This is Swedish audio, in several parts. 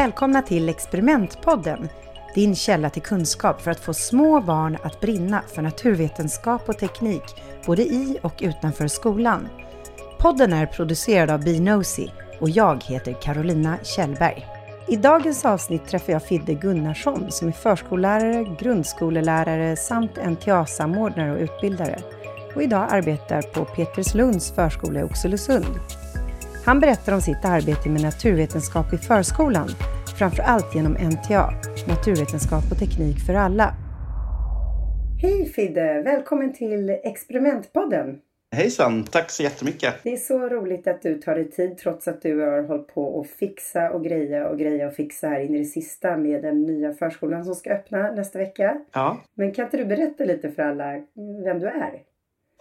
Välkomna till Experimentpodden, din källa till kunskap för att få små barn att brinna för naturvetenskap och teknik, både i och utanför skolan. Podden är producerad av Binosi och jag heter Carolina Kjellberg. I dagens avsnitt träffar jag Fidde Gunnarsson som är förskollärare, grundskolelärare samt NTA-samordnare och utbildare och idag arbetar på Peterslunds förskola i Oxelösund. Han berättar om sitt arbete med naturvetenskap i förskolan, framför allt genom NTA, Naturvetenskap och teknik för alla. Hej Fidde! Välkommen till Experimentpodden! Hejsan! Tack så jättemycket! Det är så roligt att du tar dig tid trots att du har hållit på att fixa och greja och greja och fixa här in i det sista med den nya förskolan som ska öppna nästa vecka. Ja. Men kan inte du berätta lite för alla vem du är?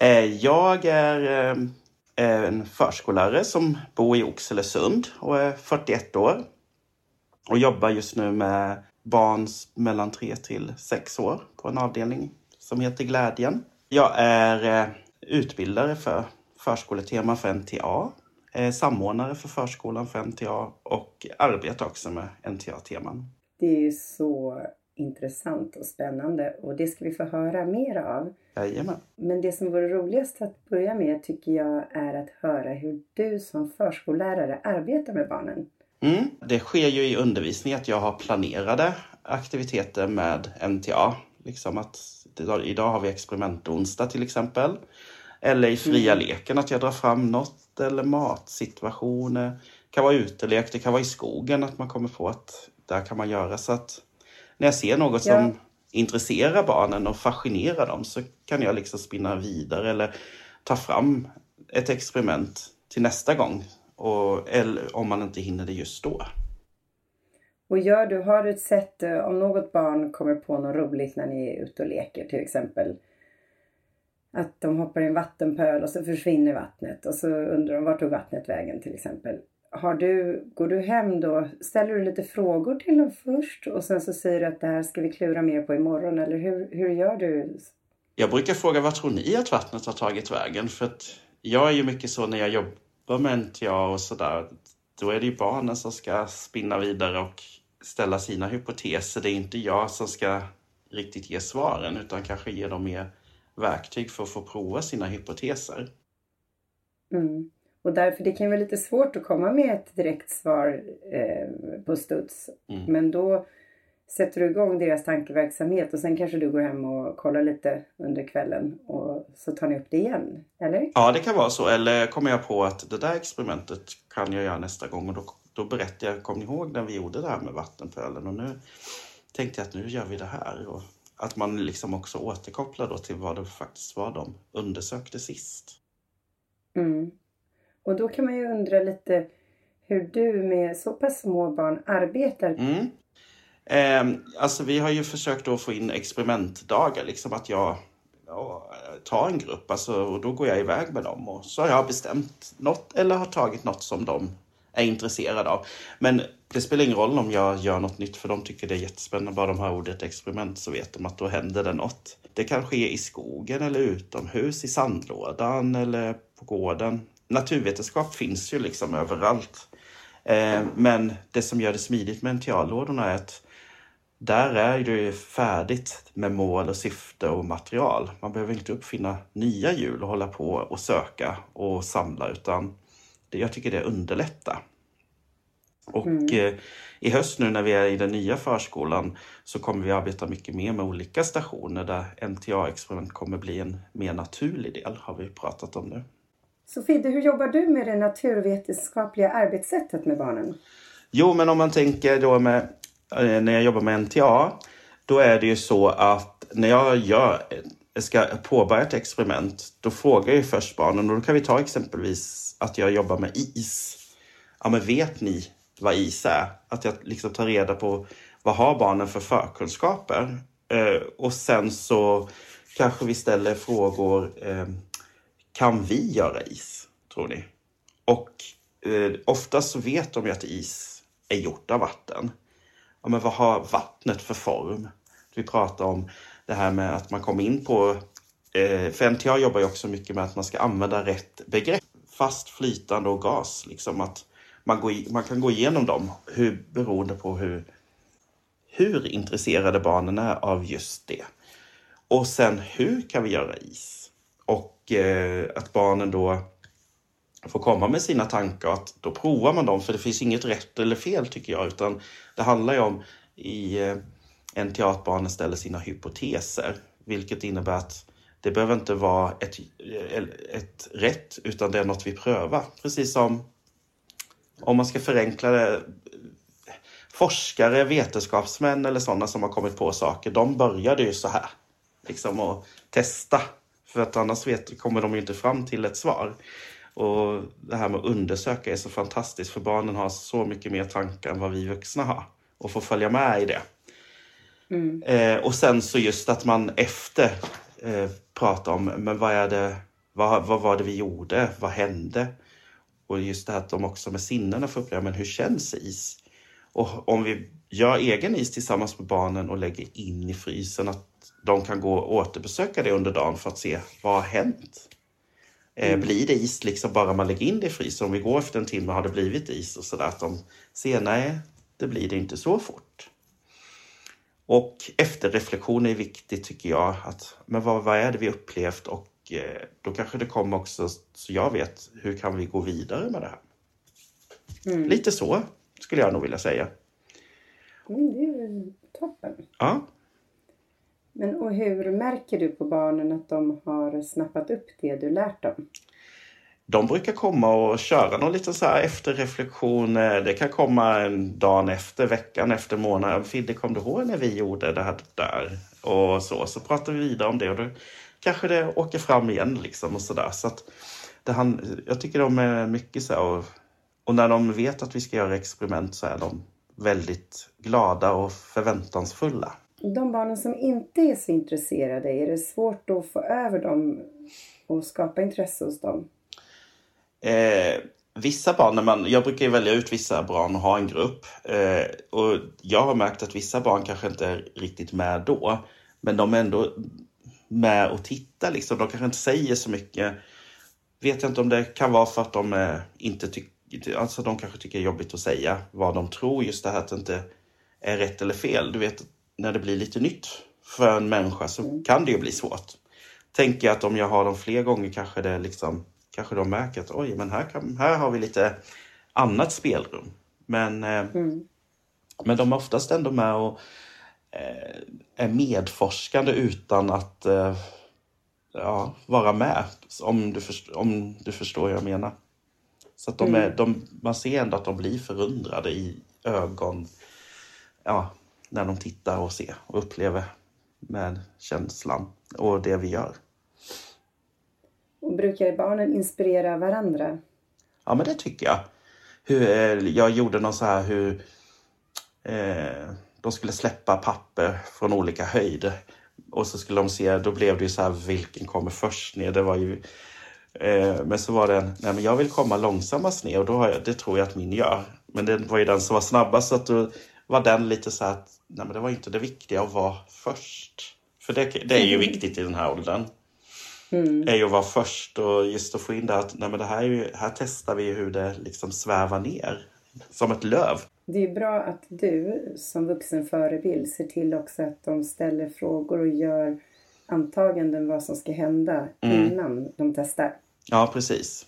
Eh, jag är eh, en förskollärare som bor i Oxelösund och är 41 år. Och jobbar just nu med barn mellan 3 till 6 år på en avdelning som heter Glädjen. Jag är eh, utbildare för förskoletema för NTA, samordnare för förskolan för NTA och arbetar också med NTA-teman. Det är ju så intressant och spännande och det ska vi få höra mer av. Jajamän. Men det som vore roligast att börja med tycker jag är att höra hur du som förskollärare arbetar med barnen. Mm. Det sker ju i undervisning att jag har planerade aktiviteter med NTA. Liksom att idag har vi experimentonsdag till exempel. Eller i fria mm. leken att jag drar fram något eller matsituationer. Det kan vara utelek, det kan vara i skogen att man kommer på att där kan man göra så att när jag ser något ja. som intresserar barnen och fascinerar dem så kan jag liksom spinna vidare eller ta fram ett experiment till nästa gång. Och, eller om man inte hinner det just då. Och gör du, har du ett sätt, eh, om något barn kommer på något roligt när ni är ute och leker till exempel. Att de hoppar i en vattenpöl och så försvinner vattnet och så undrar de vart tog vattnet vägen till exempel har du, går du hem då, ställer du lite frågor till dem först och sen så säger du att det här ska vi klura mer på imorgon eller hur, hur gör du? Jag brukar fråga vad tror ni att vattnet har tagit vägen? För att jag är ju mycket så när jag jobbar med NTA och sådär, då är det ju barnen som ska spinna vidare och ställa sina hypoteser. Det är inte jag som ska riktigt ge svaren utan kanske ge dem mer verktyg för att få prova sina hypoteser. Mm. Och därför, det kan vara lite svårt att komma med ett direkt svar eh, på studs. Mm. Men då sätter du igång deras tankeverksamhet och sen kanske du går hem och kollar lite under kvällen och så tar ni upp det igen, eller? Ja, det kan vara så. Eller kommer jag på att det där experimentet kan jag göra nästa gång och då, då berättar jag, kommer ni ihåg när vi gjorde det här med vattenpölen och nu tänkte jag att nu gör vi det här. Och att man liksom också återkopplar då till vad det faktiskt var de undersökte sist. Mm. Och då kan man ju undra lite hur du med så pass små barn arbetar. Mm. Eh, alltså vi har ju försökt att få in experimentdagar, liksom att jag ja, tar en grupp alltså, och då går jag iväg med dem och så har jag bestämt något eller har tagit något som de är intresserade av. Men det spelar ingen roll om jag gör något nytt för de tycker det är jättespännande. Bara de har ordet experiment så vet de att då händer det något. Det kan ske i skogen eller utomhus, i sandlådan eller på gården naturvetenskap finns ju liksom överallt. Eh, men det som gör det smidigt med NTA-lådorna är att där är det färdigt med mål och syfte och material. Man behöver inte uppfinna nya hjul och hålla på och söka och samla utan det, jag tycker det underlättar. Och mm. eh, i höst nu när vi är i den nya förskolan så kommer vi arbeta mycket mer med olika stationer där NTA-experiment kommer bli en mer naturlig del, har vi pratat om nu. Sofie, hur jobbar du med det naturvetenskapliga arbetssättet med barnen? Jo, men om man tänker då med Eh, när jag jobbar med NTA, då är det ju så att när jag gör, eh, ska påbörja ett experiment, då frågar jag först barnen och då kan vi ta exempelvis att jag jobbar med is. Ja, men vet ni vad is är? Att jag liksom tar reda på vad har barnen för förkunskaper? Eh, och sen så kanske vi ställer frågor eh, kan vi göra is, tror ni? Och eh, oftast så vet de ju att is är gjort av vatten. Ja, men vad har vattnet för form? Vi pratar om det här med att man kommer in på... Eh, för NTA jobbar ju också mycket med att man ska använda rätt begrepp. Fast, flytande och gas. Liksom att man, går, man kan gå igenom dem hur, beroende på hur, hur intresserade barnen är av just det. Och sen hur kan vi göra is? Och eh, att barnen då får komma med sina tankar. Att då provar man dem, för det finns inget rätt eller fel tycker jag. Utan det handlar ju om i eh, en teaterbarnen ställer sina hypoteser. Vilket innebär att det behöver inte vara ett, eh, ett rätt, utan det är något vi prövar. Precis som om man ska förenkla det. Forskare, vetenskapsmän eller sådana som har kommit på saker, de började ju så här. Liksom att testa. För att annars vet, kommer de ju inte fram till ett svar. Och det här med att undersöka är så fantastiskt för barnen har så mycket mer tankar än vad vi vuxna har. Och får följa med i det. Mm. Eh, och sen så just att man efter eh, pratar om, men vad är det, vad, vad var det vi gjorde, vad hände? Och just det här att de också med sinnena får uppleva, men hur känns is? Och om vi gör egen is tillsammans med barnen och lägger in i frysen, att de kan gå och återbesöka det under dagen för att se vad har hänt? Eh, mm. Blir det is liksom bara man lägger in det i frysen? Om vi går efter en timme har det blivit is och sådär. Att de ser, nej, det blir det inte så fort. Och efterreflektion är viktigt tycker jag. Att, men vad, vad är det vi upplevt? Och eh, då kanske det kommer också så jag vet, hur kan vi gå vidare med det här? Mm. Lite så skulle jag nog vilja säga. Mm, det är toppen. Ja. Men och hur märker du på barnen att de har snappat upp det du lärt dem? De brukar komma och köra någon liten så här efterreflektion. Eh, det kan komma en dag efter, veckan efter, månaden. Fidde, kom du ihåg när vi gjorde det här där? Och så, så pratar vi vidare om det och då kanske det åker fram igen liksom och sådär. Så att det han, jag tycker de är mycket så och, och när de vet att vi ska göra experiment så är de väldigt glada och förväntansfulla de barnen som inte är så intresserade, är det svårt att få över dem och skapa intresse hos dem? Eh, vissa barn, när man, jag brukar välja ut vissa barn och ha en grupp. Eh, och jag har märkt att vissa barn kanske inte är riktigt med då. Men de är ändå med och tittar. Liksom. De kanske inte säger så mycket. Vet jag inte om det kan vara för att de eh, inte tycker Alltså de kanske tycker det är jobbigt att säga vad de tror. Just det här att det inte är rätt eller fel. Du vet, när det blir lite nytt för en människa så mm. kan det ju bli svårt. Tänker jag att om jag har dem fler gånger kanske det liksom kanske de märker att oj, men här, kan, här har vi lite annat spelrum. Men, eh, mm. men de är oftast ändå med och eh, är medforskande utan att eh, ja, vara med. Om du, förstår, om du förstår vad jag menar. Så att de är, mm. de, man ser ändå att de blir förundrade i ögon. Ja, när de tittar och ser och upplever med känslan och det vi gör. Och brukar barnen inspirera varandra? Ja, men det tycker jag. Hur, eh, jag gjorde någon så här hur eh, de skulle släppa papper från olika höjder. Och så skulle de se, då blev det ju så här, vilken kommer först ner? Det var ju, eh, men så var det en, nej men jag vill komma långsammast ner och då har jag, det tror jag att min gör. Men det var ju den som var snabbast så att då var den lite så att nej men det var inte det viktiga att vara först. För det, det är ju mm. viktigt i den här åldern. Mm. är ju att vara först och just att få in det att nej men det här, är ju, här testar vi hur det liksom svävar ner. Som ett löv. Det är bra att du som vuxen förebild ser till också att de ställer frågor och gör antaganden vad som ska hända mm. innan de testar. Ja, precis.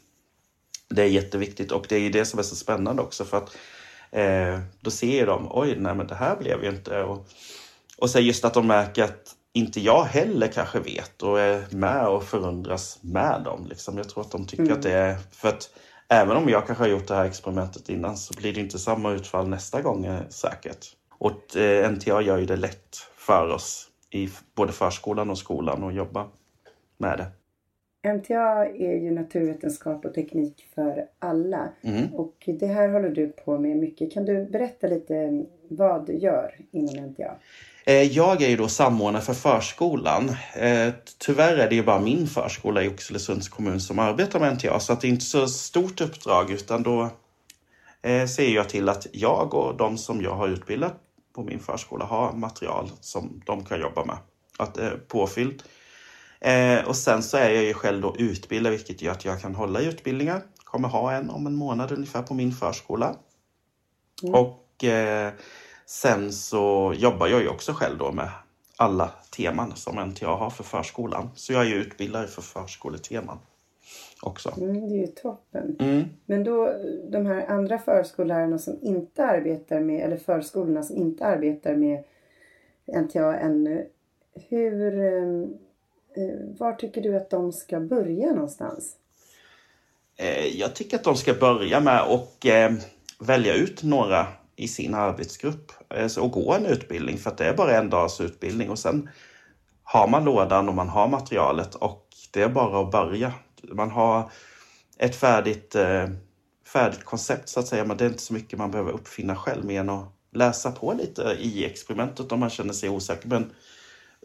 Det är jätteviktigt och det är det som är så spännande också för att Eh, då ser de, oj, nej men det här blev ju inte... Och, och så just att de märker att inte jag heller kanske vet och är med och förundras med dem. Liksom. Jag tror att de tycker mm. att det är... För att även om jag kanske har gjort det här experimentet innan så blir det inte samma utfall nästa gång eh, säkert. Och eh, NTA gör ju det lätt för oss i både förskolan och skolan att jobba med det. MTA är ju naturvetenskap och teknik för alla. Mm. Och det här håller du på med mycket. Kan du berätta lite vad du gör inom MTA? Eh, jag är ju då samordnare för förskolan. Eh, tyvärr är det ju bara min förskola i Oxelösunds kommun som arbetar med NTA så att det är inte så stort uppdrag utan då eh, ser jag till att jag och de som jag har utbildat på min förskola har material som de kan jobba med. Att påfyllt. Eh, och sen så är jag ju själv då utbildad vilket gör att jag kan hålla i utbildningar, kommer ha en om en månad ungefär på min förskola. Mm. Och eh, sen så jobbar jag ju också själv då med alla teman som NTA har för förskolan. Så jag är ju utbildare för förskoleteman också. Mm, det är ju toppen. Mm. Men då de här andra förskollärarna som inte arbetar med, eller förskolorna som inte arbetar med NTA ännu. Hur, eh, eh, Eh, var tycker du att de ska börja någonstans? Eh, jag tycker att de ska börja med att eh, välja ut några i sin arbetsgrupp och gå en utbildning för att det är bara en dags utbildning och sen har man lådan och man har materialet och det är bara att börja. Man har ett färdigt, färdigt koncept så att säga men det är inte så mycket man behöver uppfinna själv mer än att läsa på lite i experimentet om man känner sig osäker. Men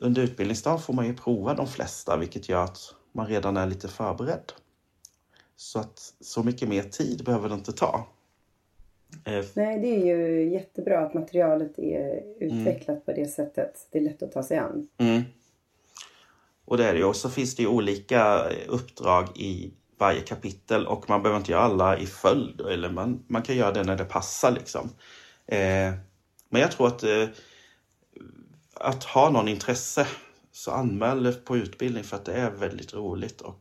under utbildningsdagen får man ju prova de flesta vilket gör att man redan är lite förberedd. Så att så mycket mer tid behöver det inte ta. Eh, Nej, det är ju jättebra att materialet är utvecklat mm. på det sättet. Det är lätt att ta sig an. Mm. Och det är det ju. Och så finns det ju olika uppdrag i varje kapitel och man behöver inte göra alla i följd. Eller man, man kan göra det när det passar liksom. Eh, men jag tror att eh, att ha någon intresse så anmäl på utbildning för att det är väldigt roligt och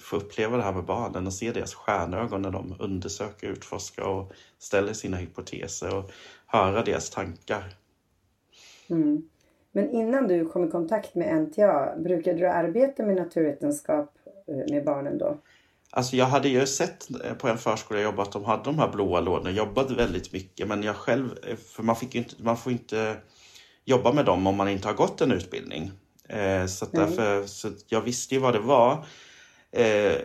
få uppleva det här med barnen och se deras stjärnögon när de undersöker, utforskar och ställer sina hypoteser och höra deras tankar. Mm. Men innan du kom i kontakt med NTA, brukade du arbeta med naturvetenskap eh, med barnen då? Alltså jag hade ju sett på en förskola jag jobbade att de hade de här blåa lådorna, jobbade väldigt mycket men jag själv, för man, fick inte, man får inte jobba med dem om man inte har gått en utbildning. Eh, så därför, så jag visste ju vad det var. Eh,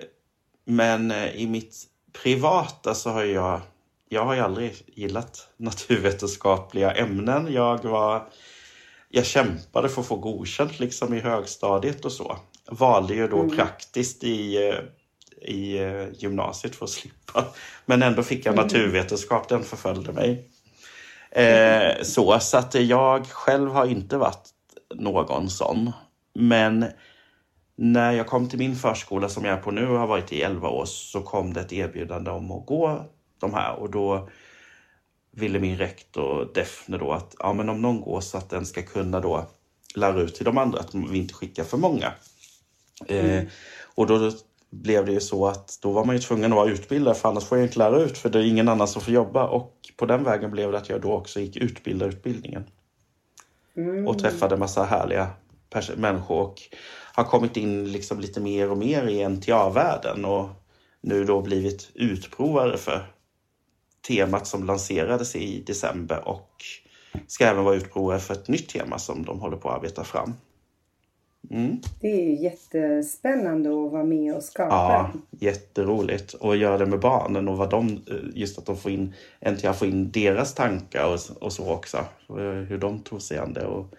men eh, i mitt privata så har jag, jag har ju aldrig gillat naturvetenskapliga ämnen. Jag var, jag kämpade för att få godkänt liksom i högstadiet och så. Valde ju då mm. praktiskt i, i gymnasiet för att slippa. Men ändå fick jag mm. naturvetenskap, den förföljde mig. Eh, så, så att jag själv har inte varit någon sån. Men när jag kom till min förskola som jag är på nu och har varit i 11 år så kom det ett erbjudande om att gå de här och då ville min rektor Defne då att ja, men om någon går så att den ska kunna då lära ut till de andra att vi inte skickar för många. Eh, mm. Eh, och då blev det ju så att då var man ju tvungen att vara utbildad för annars får jag inte lära ut för det är ingen annan som får jobba och på den vägen blev det att jag då också gick utbildarutbildningen. Mm. Och träffade massa härliga människor och har kommit in liksom lite mer och mer i NTA-världen och nu då blivit utprovare för temat som lanserades i december och ska även vara utprovare för ett nytt tema som de håller på att arbeta fram. Mm. Det är ju jättespännande att vara med och skapa. Ja, jätteroligt. Och göra det med barnen och vad de, just att de får in, NTA får in deras tankar och, och så också. Hur de tog sig an det och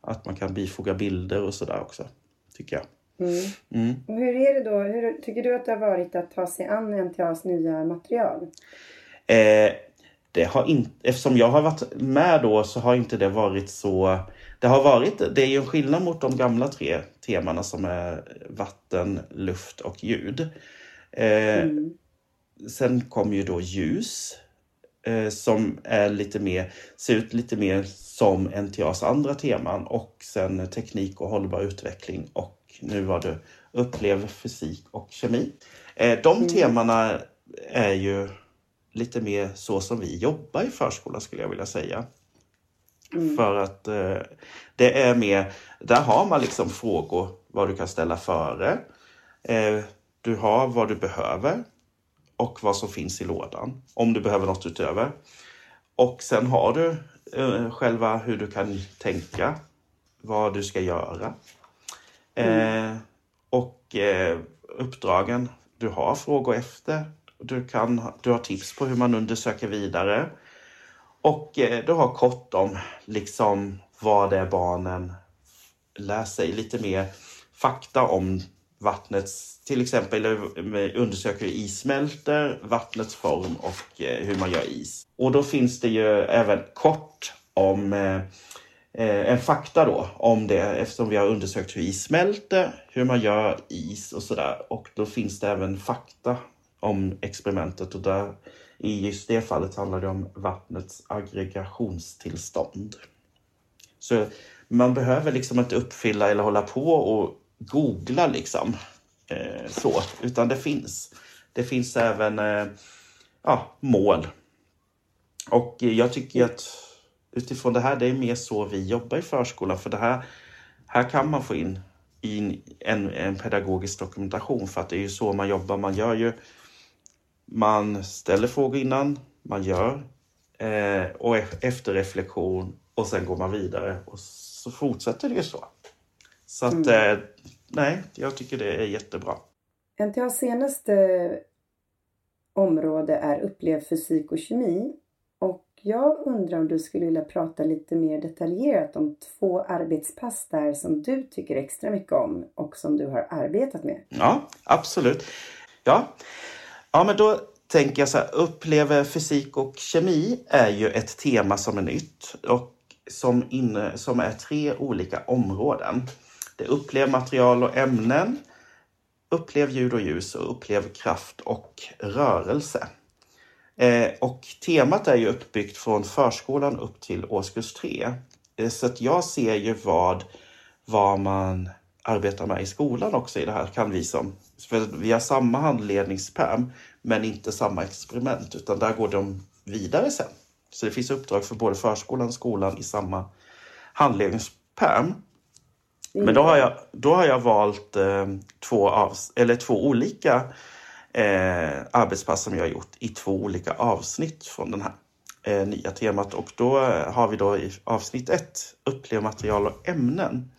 att man kan bifoga bilder och sådär också, tycker jag. Mm. Mm. Och hur är det då? Hur tycker du att det har varit att ta sig an NTAs nya material? Eh, det har inte, eftersom jag har varit med då så har inte det varit så det har varit, det är ju en skillnad mot de gamla tre temana som är vatten, luft och ljud. Eh, mm. Sen kom ju då ljus eh, som är lite mer, ser ut lite mer som NTAs andra teman och sen teknik och hållbar utveckling och nu var det upplev fysik och kemi. Eh, de mm. temana är ju lite mer så som vi jobbar i förskolan skulle jag vilja säga. Mm. För att eh, det är mer, där har man liksom frågor vad du kan ställa före. Eh, du har vad du behöver och vad som finns i lådan. Om du behöver något utöver. Och sen har du eh, själva hur du kan tänka, vad du ska göra. Mm. och eh, uppdragen du har frågor efter. Du, kan, du har tips på hur man undersöker vidare. Och eh, då du har kort om liksom vad det är barnen lär sig. Lite mer fakta om vattnets, till exempel eh, undersöker hur is smälter, vattnets form och eh, hur man gör is. Och då finns det ju även kort om eh, en fakta då om det eftersom vi har undersökt hur is smälter, hur man gör is och sådär. Och då finns det även fakta om experimentet och där, i just det fallet handlar det om vattnets aggregationstillstånd. Så man behöver liksom inte uppfylla eller hålla på och googla liksom eh, så, utan det finns. Det finns även eh, ja, mål. Och jag tycker att utifrån det här, det är mer så vi jobbar i förskolan. För det här, här kan man få in in en, en pedagogisk dokumentation för att det är ju så man jobbar. Man gör ju, man ställer frågor innan, man gör eh, och efter reflektion och sen går man vidare och så fortsätter det ju så. Så att mm. eh, nej, jag tycker det är jättebra. NTHs senaste område är upplevd fysik och kemi och jag undrar om du skulle vilja prata lite mer detaljerat om två arbetspass där som du tycker extra mycket om och som du har arbetat med. Ja, absolut. Ja, ja men då tänker jag så här, upplever fysik och kemi är ju ett tema som är nytt och som, inne, som är tre olika områden. Det upplev material och ämnen, upplev ljud och ljus och upplev kraft och rörelse. Eh, och temat är ju uppbyggt från förskolan upp till årskurs tre. Eh, så att jag ser ju vad, vad man arbetar med i skolan också i det här kan vi som. För vi har samma handledningspärm men inte samma experiment utan där går de vidare sen. Så det finns uppdrag för både förskolan och skolan i samma handledningspärm. Men då har jag, då har jag valt eh, två, av, eller två olika eh, arbetspass som jag har gjort i två olika avsnitt från den här eh, nya temat. Och då har vi då i avsnitt ett upplev material och ämnen.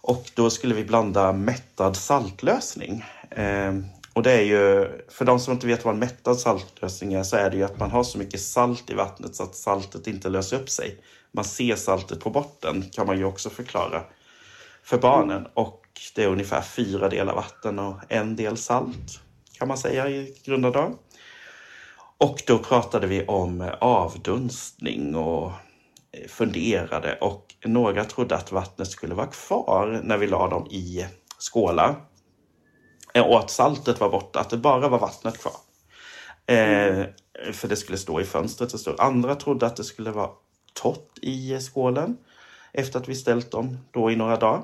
Och då skulle vi blanda mättad saltlösning. Eh, och det är ju, för de som inte vet vad en mättad saltlösning är, så är det ju att man har så mycket salt i vattnet så att saltet inte löser upp sig. Man ser saltet på botten, kan man ju också förklara för barnen. Och det är ungefär fyra delar vatten och en del salt kan man säga i grunda drag. Och då pratade vi om avdunstning och funderade och några trodde att vattnet skulle vara kvar när vi la dem i skålar. Och att saltet var borta, att det bara var vattnet kvar. Eh, för det skulle stå i fönstret. Och så. Andra trodde att det skulle vara torrt i skålen efter att vi ställt dem då i några dagar.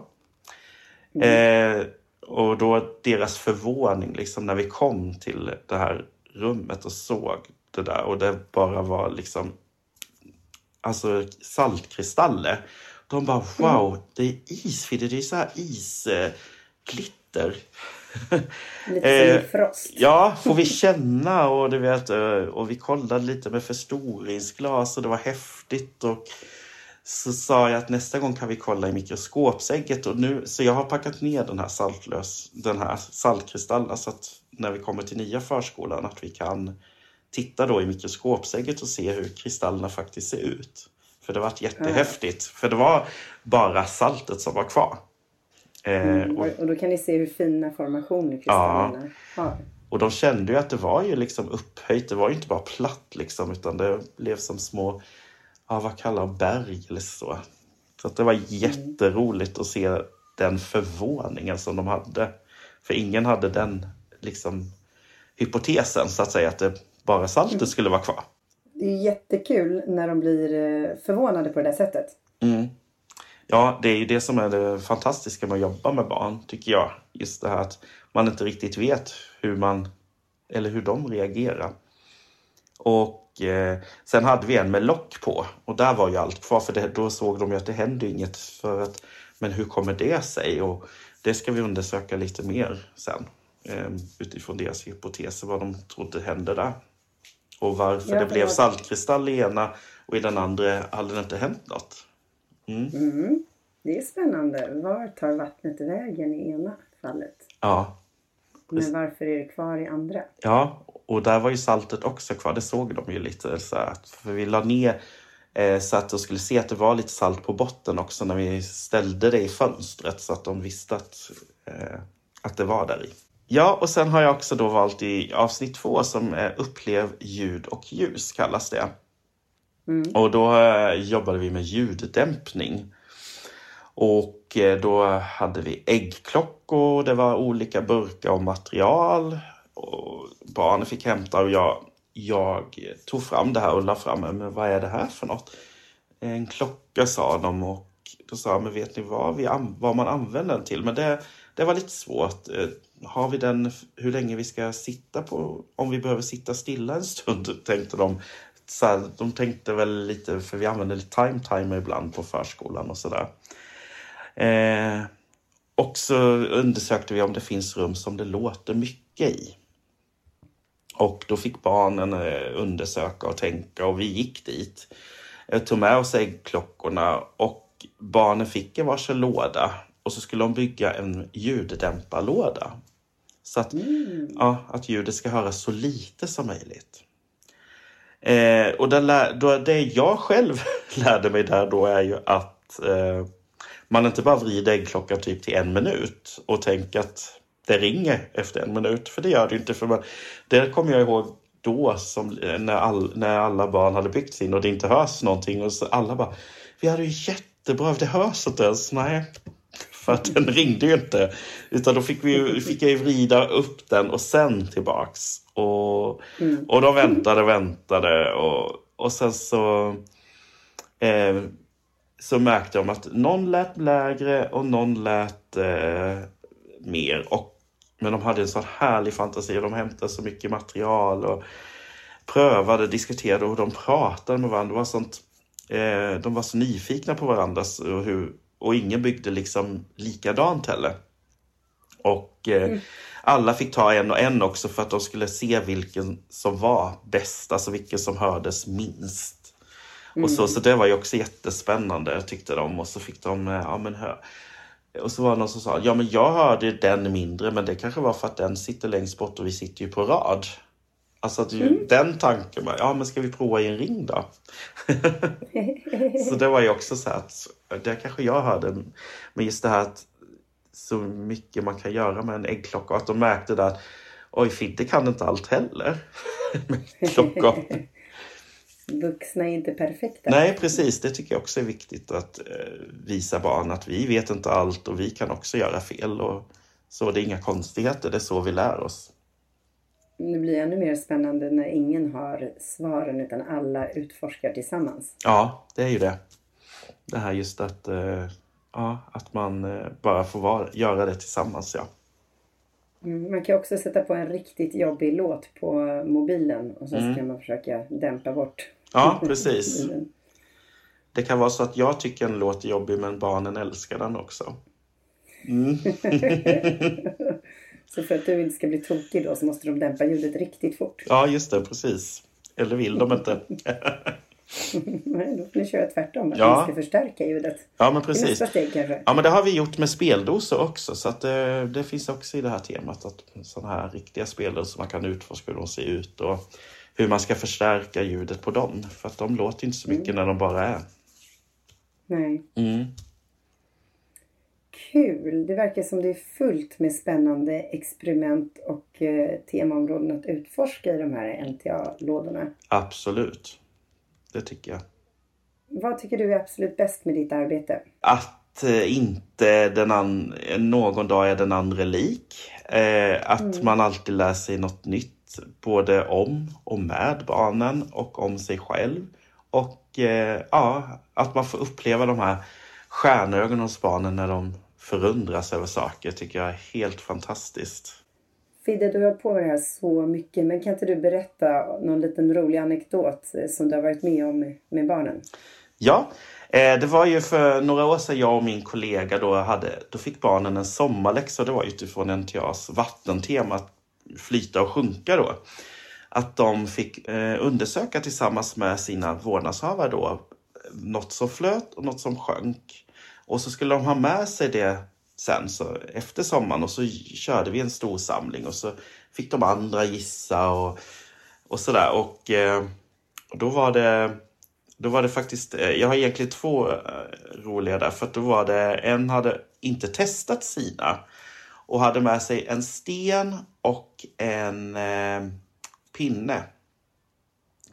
Mm. Eh, och då deras förvåning liksom när vi kom till det här rummet och såg det där och det bara var liksom alltså saltkristaller. De bara wow, mm. det är isfidder, det är så här isglitter. Lite eh, frost. ja, får vi känna och du vet eh, och vi kollade lite med förstoringsglas och det var häftigt och så sa jag att nästa gång kan vi kolla i mikroskopsägget. Och nu, så jag har packat ner den här, saltlös, den här saltkristallen så att när vi kommer till nya förskolan att vi kan titta då i mikroskopsägget och se hur kristallerna faktiskt ser ut. För det var jättehäftigt. För det var bara saltet som var kvar. Mm, och, och, då kan ni se hur fina formationer kristallerna ja. har. Och de kände ju att det var ju liksom upphöjt. Det var ju inte bara platt liksom utan det blev som små ja, vad kallar berg eller så. Så det var jätteroligt att se den förvåningen som de hade. För ingen hade den liksom hypotesen så att säga att det bara saltet skulle vara kvar. Det är jättekul när de blir eh, förvånade på det där sättet. Mm. Ja, det är ju det som är det fantastiska med att jobba med barn, tycker jag. Just det här att man inte riktigt vet hur man, eller hur de reagerar. Och eh, sen hade vi en med lock på och där var ju allt kvar för det, då såg de ju att det hände inget. För att, men hur kommer det sig? Och det ska vi undersöka lite mer sen eh, utifrån deras hypoteser vad de trodde hände där. Och varför det blev saltkristall i ena och i den andra hade det inte hänt något. Mm. Mm. Det är spännande. Var tar vattnet vägen i ena fallet? Ja. Men varför är det kvar i andra? Ja, och där var ju saltet också kvar. Det såg de ju lite så att, för vi la ner eh, så att de skulle se att det var lite salt på botten också när vi ställde det i fönstret så att de visste att, eh, att det var där i. Ja, och sen har jag också då valt i avsnitt två som är Upplev ljud och ljus kallas det. Mm. Och då eh, jobbade vi med ljuddämpning. Och eh, då hade vi äggklockor, det var olika burkar och material och barnen fick hämta och jag, jag tog fram det här och la fram men vad är det här för något? En klocka sa de och då sa jag, men vet ni vad, vi, vad man använder den till? Men det, det var lite svårt. Eh, har vi den, hur länge vi ska sitta på, om vi behöver sitta stilla en stund, tänkte de. Så här, de tänkte väl lite, för vi använder lite time timer ibland på förskolan och sådär. Eh, och så undersökte vi om det finns rum som det låter mycket i. Och då fick barnen eh, undersöka och tänka och vi gick dit. Jag tog med oss äggklockorna och barnen fick en varsin låda och så skulle de bygga en ljuddämparlåda. Så att, mm. ja, att ljudet ska höras så lite som möjligt. Eh, och då, det jag själv lärde mig där då är ju att eh, man inte bara vrider äggklockan typ till en minut och tänker att det ringer efter en minut. För det gör det inte. För man, det kommer jag ihåg då som när, all, när alla barn hade byggt sin och det inte hörs någonting. Och så alla bara, vi hade ju jättebra, det hörs inte ens. Nej, för att den ringde ju inte. Utan då fick, vi, fick jag ju vrida upp den och sen tillbaks. Och, mm. och de väntade och väntade och, och sen så eh, så märkte de att någon lät lägre och någon lät eh, mer. Och, men de hade en sån härlig fantasi och de hämtade så mycket material och prövade, diskuterade och de pratade med varandra. Det var sånt, eh, de var så nyfikna på varandra och, hur, och ingen byggde liksom likadant heller. Och eh, mm. alla fick ta en och en också för att de skulle se vilken som var bäst, alltså vilken som hördes minst. Mm. Och så, så det var ju också jättespännande tyckte de. Och så fick de, eh, ja men hör. Och så var det någon som sa, ja men jag hörde den mindre men det kanske var för att den sitter längst bort och vi sitter ju på rad. Alltså att mm. den tanken, ja men ska vi prova i en ring då? så det var ju också så att, det kanske jag hörde, men just det här att så mycket man kan göra med en äggklocka och att de märkte där att oj, Fidde kan inte allt heller med klockor vuxna är inte perfekta. Nej, precis. Det tycker jag också är viktigt att eh, visa barn att vi vet inte allt och vi kan också göra fel. Och så det är inga konstigheter, det är så vi lär oss. Det blir ännu mer spännande när ingen har svaren utan alla utforskar tillsammans. Ja, det är ju det. Det här just att, eh, ja, att man eh, bara får vara, göra det tillsammans. Ja. Mm, man kan också sätta på en riktigt jobbig låt på mobilen och så mm. ska man försöka dämpa bort Ja, precis. Det kan vara så att jag tycker en låt är jobbig men barnen älskar den också. Mm. så för att du inte ska bli tokig då så måste de dämpa ljudet riktigt fort? Ja, just det, precis. Eller vill de inte? Nej, då får ni köra tvärtom. Att ja. ni ska förstärka ljudet. Ja, men precis. Nästa steg kanske. Ja, men det har vi gjort med speldosor också. Så att det, det finns också i det här temat att sådana här riktiga speldosor man kan utforska hur de ser ut. Och hur man ska förstärka ljudet på dem. För att de låter inte så mycket mm. när de bara är. Nej. Mm. Kul! Det verkar som det är fullt med spännande experiment och eh, temaområden att utforska i de här NTA-lådorna. Absolut. Det tycker jag. Vad tycker du är absolut bäst med ditt arbete? Att eh, inte den an- någon dag är den andra lik. Eh, att mm. man alltid lär sig något nytt både om och med barnen och om sig själv. Och eh, ja, att man får uppleva de här stjärnögonen hos barnen när de förundras över saker tycker jag är helt fantastiskt. Fidde, du har hållit på med det här så mycket, men kan inte du berätta någon liten rolig anekdot eh, som du har varit med om med barnen? Ja, eh, det var ju för några år sedan jag och min kollega då hade, då fick barnen en sommarläxa. Det var utifrån NTAs vattentema flyta och sjunka då. Att de fick eh, undersöka tillsammans med sina vårdnadshavare då något som flöt och något som sjönk. Och så skulle de ha med sig det sen så efter sommaren och så körde vi en stor samling och så fick de andra gissa och, och sådär. Och eh, då var det då var det faktiskt, eh, jag har egentligen två eh, roliga där, för då var det, en hade inte testat sina och hade med sig en sten och en eh, pinne.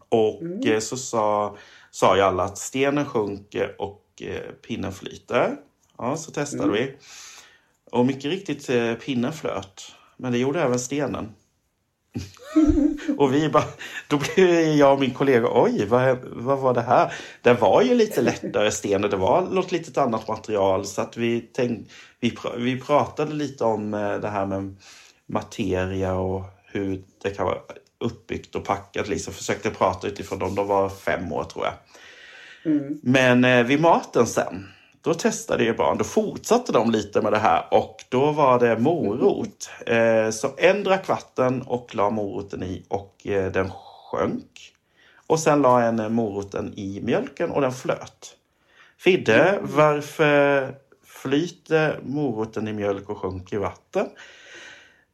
Och mm. så sa, sa ju alla att stenen sjunker och eh, pinnen flyter. Ja, så testade mm. vi. Och mycket riktigt, eh, pinnen flöt. Men det gjorde även stenen. och vi bara, då blev jag och min kollega, oj, vad, vad var det här? Det var ju lite lättare sten och det var något litet annat material. Så att vi, tänk, vi, vi pratade lite om eh, det här med materia och hur det kan vara uppbyggt och packat. Liksom. Försökte prata utifrån dem. De var fem år tror jag. Mm. Men eh, vid maten sen, då testade ju barn. Då fortsatte de lite med det här och då var det morot. Eh, så drack vatten och la moroten i och eh, den sjönk. Och sen la en eh, moroten i mjölken och den flöt. Fidde, mm. varför flyter moroten i mjölk och sjunker i vatten?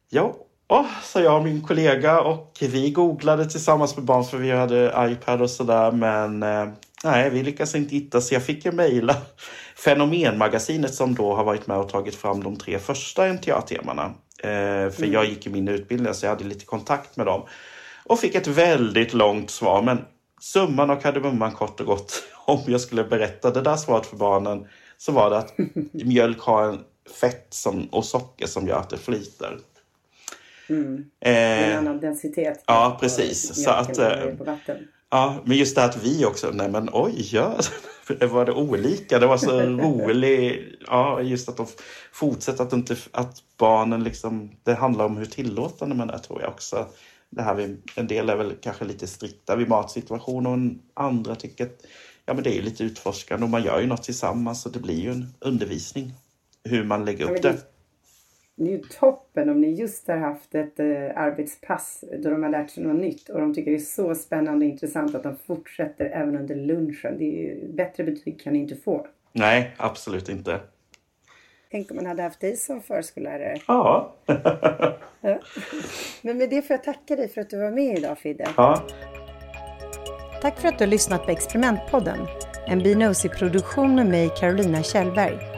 Ja, oh, sa jag och min kollega och vi googlade tillsammans med barn för vi hade iPad och sådär men eh, nej, vi lyckades inte hitta så jag fick ju mejla Fenomenmagasinet som då har varit med och tagit fram de tre första NTA-temana. Eh, för mm. jag gick i min utbildning så jag hade lite kontakt med dem. Och fick ett väldigt långt svar men summan och kardemumman kort och gott om jag skulle berätta det där svaret för barnen så var det att mjölk har en fett som, och socker som gör att det flyter. Mm. Eh, en annan densitet. Ja, precis. Så att, eh, ja, men just det att vi också, nej men oj, ja. var det olika. Det var så roligt. Ja, just att de fortsätter att inte, att barnen liksom, det handlar om hur tillåtande man är tror jag också. Det här vi, en del är väl kanske lite strikta vid matsituationer och andra tycker att ja, men det är lite utforskande och man gör ju något tillsammans och det blir ju en undervisning hur man lägger upp det det är ju toppen om ni just har haft ett eh, arbetspass då de har lärt sig något nytt och de tycker det är så spännande och intressant att de fortsätter även under lunchen. Det är ju, bättre betyg kan ni inte få. Nej, absolut inte. Tänk om man hade haft dig som förskollärare. Ja. ja. Men med det får jag tacka dig för att du var med idag Fidde. Ja. Tack för att du har lyssnat på Experimentpodden. En Binosi-produktion med mig, Carolina Kjellberg.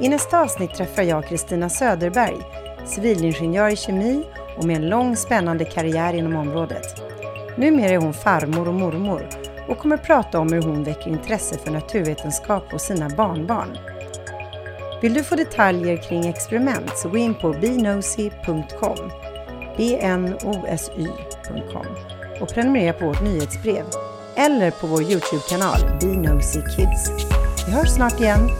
I nästa avsnitt träffar jag Kristina Söderberg, civilingenjör i kemi och med en lång spännande karriär inom området. Numera är hon farmor och mormor och kommer prata om hur hon väcker intresse för naturvetenskap hos sina barnbarn. Vill du få detaljer kring experiment så gå in på bnosy.com bnosy.com och prenumerera på vårt nyhetsbrev eller på vår Youtube-kanal Be Nosy Kids. Vi hörs snart igen.